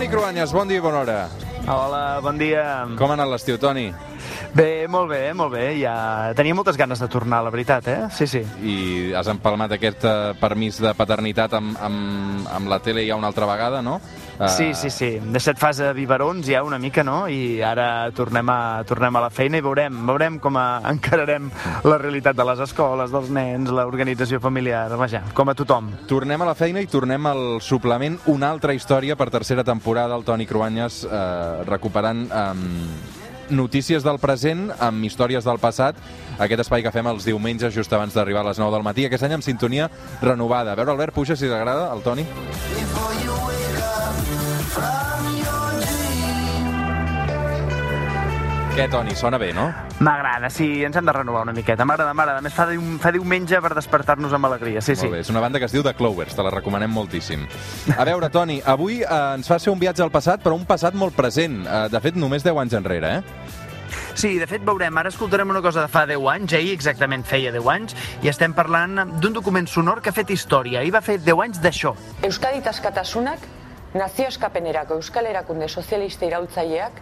Toni Cruanyes, bon dia i bona hora. Hola, bon dia. Com ha anat l'estiu, Toni? Bé, molt bé, molt bé. Ja tenia moltes ganes de tornar, la veritat, eh? Sí, sí. I has empalmat aquest eh, permís de paternitat amb, amb, amb la tele ja una altra vegada, no? Uh, Sí, sí, sí. Deixat fase de biberons ja una mica, no? I ara tornem a, tornem a la feina i veurem, veurem com a, encararem la realitat de les escoles, dels nens, l'organització familiar, vaja, com a tothom. Tornem a la feina i tornem al suplement. Una altra història per tercera temporada el Toni Cruanyes eh, recuperant eh, notícies del present amb històries del passat. Aquest espai que fem els diumenges just abans d'arribar a les 9 del matí. Aquest any amb sintonia renovada. A veure Albert Puja si t'agrada el Toni Què, Toni? Sona bé, no? M'agrada, sí, ens hem de renovar una miqueta. M'agrada, m'agrada. A més, fa, dium, fa diumenge per despertar-nos amb alegria, sí, sí. Molt bé, és una banda que es diu The Clovers, te la recomanem moltíssim. A veure, Toni, avui eh, ens fa ser un viatge al passat, però un passat molt present. Eh, de fet, només 10 anys enrere, eh? Sí, de fet, veurem. Ara escoltarem una cosa de fa 10 anys, ahir exactament feia 10 anys, i estem parlant d'un document sonor que ha fet història. Ahir va fer 10 anys d'això. Euskadi askatasunak nazio eskapenerako Euskal Erakunde Sozialista iraultzaileak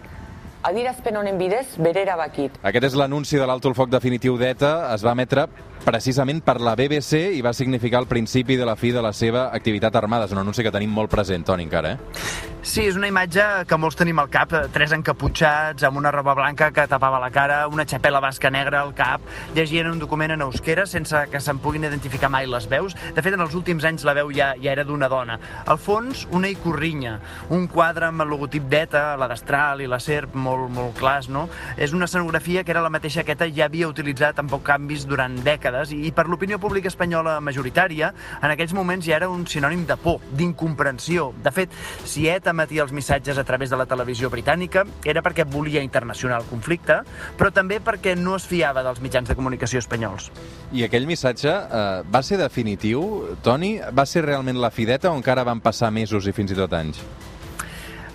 adirazpen honen bidez bere erabakit. Aquest és l'anunci de l'alto el foc definitiu d'ETA. Es va emetre precisament per la BBC i va significar el principi de la fi de la seva activitat armada. És un anunci que tenim molt present, Toni, encara, eh? Sí, és una imatge que molts tenim al cap, eh, tres encaputxats, amb una roba blanca que tapava la cara, una xapela basca negra al cap, llegien un document en euskera sense que se'n puguin identificar mai les veus. De fet, en els últims anys la veu ja, ja era d'una dona. Al fons, una icorrinya, un quadre amb el logotip d'ETA, la destral i la serp molt, molt clars, no? És una escenografia que era la mateixa que ETA ja havia utilitzat amb poc canvis durant dècades i, i per l'opinió pública espanyola majoritària, en aquells moments ja era un sinònim de por, d'incomprensió. De fet, si ETA emetia els missatges a través de la televisió britànica era perquè volia internacional el conflicte, però també perquè no es fiava dels mitjans de comunicació espanyols. I aquell missatge eh, va ser definitiu, Toni? Va ser realment la fideta o encara van passar mesos i fins i tot anys?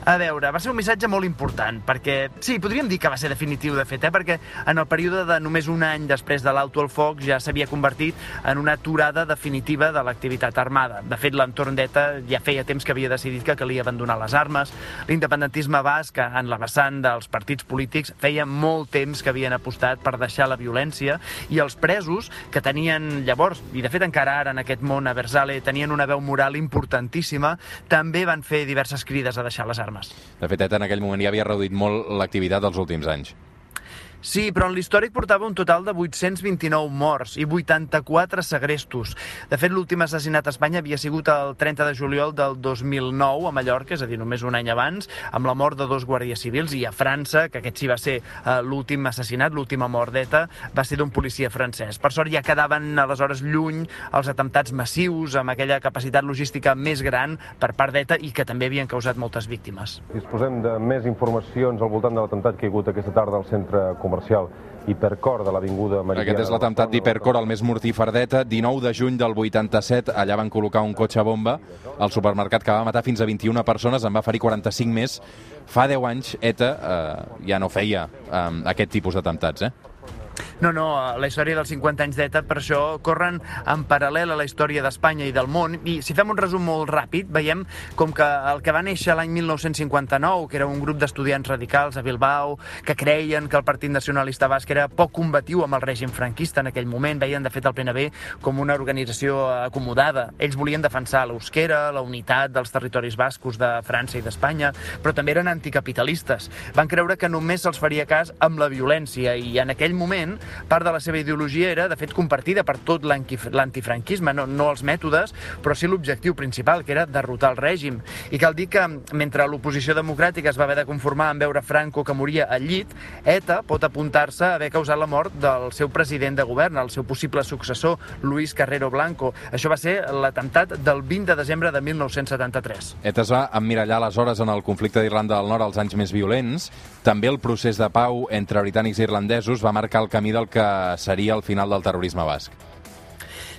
A veure, va ser un missatge molt important, perquè sí, podríem dir que va ser definitiu, de fet, eh? perquè en el període de només un any després de l'auto al foc ja s'havia convertit en una aturada definitiva de l'activitat armada. De fet, l'entorn d'ETA ja feia temps que havia decidit que calia abandonar les armes. L'independentisme basc, en la vessant dels partits polítics, feia molt temps que havien apostat per deixar la violència i els presos, que tenien llavors, i de fet encara ara en aquest món a Versale, tenien una veu moral importantíssima, també van fer diverses crides a deixar les armes. De fet, en aquell moment ja havia reduït molt l'activitat dels últims anys. Sí, però en l'històric portava un total de 829 morts i 84 segrestos. De fet, l'últim assassinat a Espanya havia sigut el 30 de juliol del 2009 a Mallorca, és a dir, només un any abans, amb la mort de dos guàrdies civils, i a França, que aquest sí va ser eh, l'últim assassinat, l'última mort d'ETA, va ser d'un policia francès. Per sort ja quedaven aleshores lluny els atemptats massius, amb aquella capacitat logística més gran per part d'ETA i que també havien causat moltes víctimes. Disposem de més informacions al voltant de l'atemptat que hi ha hagut aquesta tarda al centre comercial Hipercor de l'Avinguda Meridiana. Aquest és l'atemptat d'Hipercor, el més mortífer d'ETA. 19 de juny del 87, allà van col·locar un cotxe bomba al supermercat que va matar fins a 21 persones, en va ferir 45 més. Fa 10 anys, ETA eh, ja no feia eh, aquest tipus d'atemptats, eh? No, no, la història dels 50 anys d'ETA, per això corren en paral·lel a la història d'Espanya i del món, i si fem un resum molt ràpid, veiem com que el que va néixer l'any 1959, que era un grup d'estudiants radicals a Bilbao, que creien que el Partit Nacionalista Basc era poc combatiu amb el règim franquista en aquell moment, veien de fet el PNB com una organització acomodada. Ells volien defensar l'eusquera, la unitat dels territoris bascos de França i d'Espanya, però també eren anticapitalistes. Van creure que només se'ls faria cas amb la violència i en aquell moment part de la seva ideologia era, de fet, compartida per tot l'antifranquisme, no, no els mètodes, però sí l'objectiu principal, que era derrotar el règim. I cal dir que, mentre l'oposició democràtica es va haver de conformar en veure Franco que moria al llit, ETA pot apuntar-se a haver causat la mort del seu president de govern, el seu possible successor, Luis Carrero Blanco. Això va ser l'atemptat del 20 de desembre de 1973. ETA es va emmirallar aleshores en el conflicte d'Irlanda del Nord als anys més violents. També el procés de pau entre britànics i irlandesos va marcar el camí del que seria el final del terrorisme basc.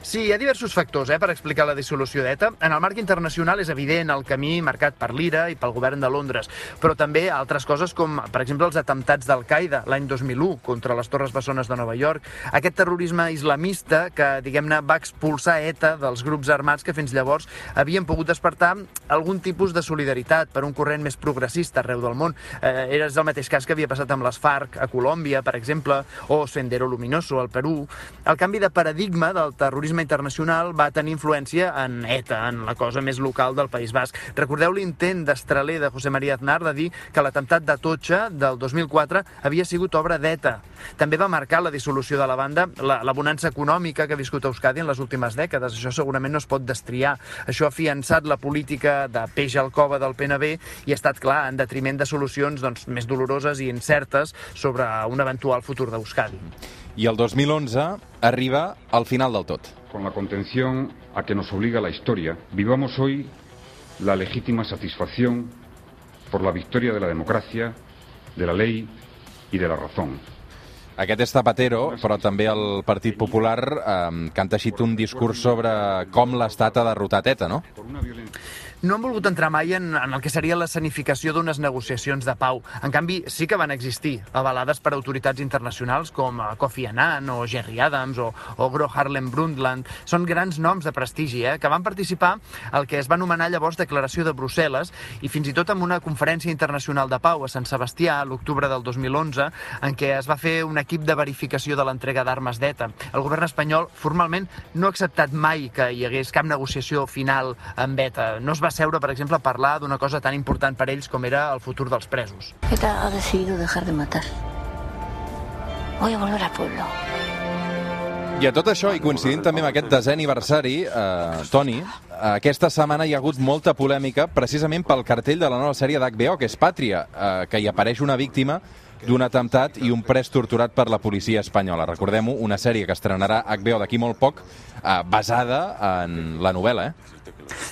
Sí, hi ha diversos factors eh, per explicar la dissolució d'ETA. En el marc internacional és evident el camí marcat per l'IRA i pel govern de Londres, però també altres coses com, per exemple, els atemptats d'Al-Qaeda l'any 2001 contra les Torres Bessones de Nova York. Aquest terrorisme islamista que, diguem-ne, va expulsar ETA dels grups armats que fins llavors havien pogut despertar algun tipus de solidaritat per un corrent més progressista arreu del món. Eh, era el mateix cas que havia passat amb les FARC a Colòmbia, per exemple, o Sendero Luminoso al Perú. El canvi de paradigma del terrorisme terrorisme internacional va tenir influència en ETA, en la cosa més local del País Basc. Recordeu l'intent d'estraler de José María Aznar de dir que l'atemptat de Totxa del 2004 havia sigut obra d'ETA. També va marcar la dissolució de la banda la, la bonança econòmica que ha viscut Euskadi en les últimes dècades. Això segurament no es pot destriar. Això ha fiançat la política de peix al cova del PNB i ha estat, clar, en detriment de solucions doncs, més doloroses i incertes sobre un eventual futur d'Euskadi. I el 2011 arriba al final del tot. con la contención a que nos obliga la historia, vivamos hoy la legítima satisfacción por la victoria de la democracia, de la ley y de la razón. Aquest és Zapatero, però també el Partit Popular eh, que han teixit un discurs sobre com l'Estat ha derrotat ETA, no? No han volgut entrar mai en, en el que seria l'escenificació d'unes negociacions de pau. En canvi, sí que van existir, avalades per autoritats internacionals com eh, Kofi Annan o Jerry Adams o, o Gro Harlem Brundtland. Són grans noms de prestigi, eh, que van participar al que es va anomenar llavors Declaració de Brussel·les i fins i tot en una conferència internacional de pau a Sant Sebastià, a l'octubre del 2011, en què es va fer un equip de verificació de l'entrega d'armes d'ETA. El govern espanyol formalment no ha acceptat mai que hi hagués cap negociació final amb ETA. No es va seure, per exemple, a parlar d'una cosa tan important per ells com era el futur dels presos. ETA ha decidido dejar de matar. Voy a volver al pueblo. I a tot això, i coincidint també amb aquest desè aniversari, eh, Toni, aquesta setmana hi ha hagut molta polèmica precisament pel cartell de la nova sèrie d'HBO, que és Pàtria, eh, que hi apareix una víctima d'un atemptat i un pres torturat per la policia espanyola. Recordem-ho, una sèrie que estrenarà HBO d'aquí molt poc, eh, basada en la novel·la, eh?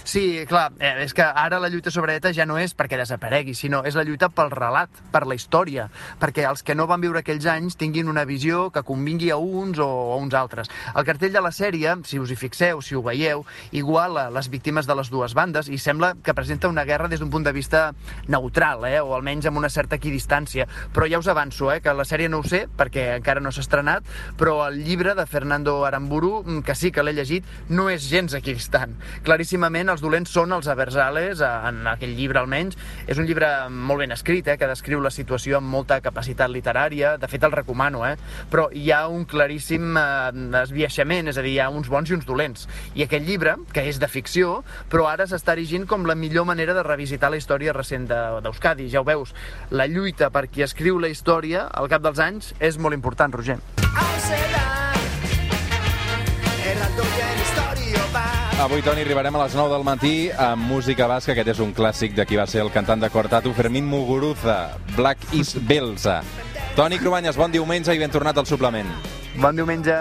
Sí, clar, eh, és que ara la lluita sobre ETA ja no és perquè desaparegui, sinó és la lluita pel relat, per la història, perquè els que no van viure aquells anys tinguin una visió que convingui a uns o a uns altres. El cartell de la sèrie, si us hi fixeu, si ho veieu, iguala les víctimes de les dues bandes i sembla que presenta una guerra des d'un punt de vista neutral, eh, o almenys amb una certa equidistància. Però ja us avanço, eh, que la sèrie no ho sé, perquè encara no s'ha estrenat, però el llibre de Fernando Aramburu, mm, que sí que l'he llegit, no és gens equidistant. Claríssimament els dolents són els Aversales, eh, en aquell llibre almenys. És un llibre molt ben escrit, eh, que descriu la situació amb molta capacitat literària, de fet el recomano, eh? però hi ha un claríssim eh, és a dir, hi ha uns bons i uns dolents. I aquest llibre, que és de ficció, però ara s'està erigint com la millor manera de revisitar la història recent d'Euskadi. Ja ho veus, la lluita per qui escriu la història al cap dels anys és molt important, Roger. Avui, Toni, arribarem a les 9 del matí amb música basca. Aquest és un clàssic de qui va ser el cantant de Cortatu, Fermín Muguruza, Black is Belza. Toni Cruanyes, bon diumenge i ben tornat al suplement. Bon diumenge.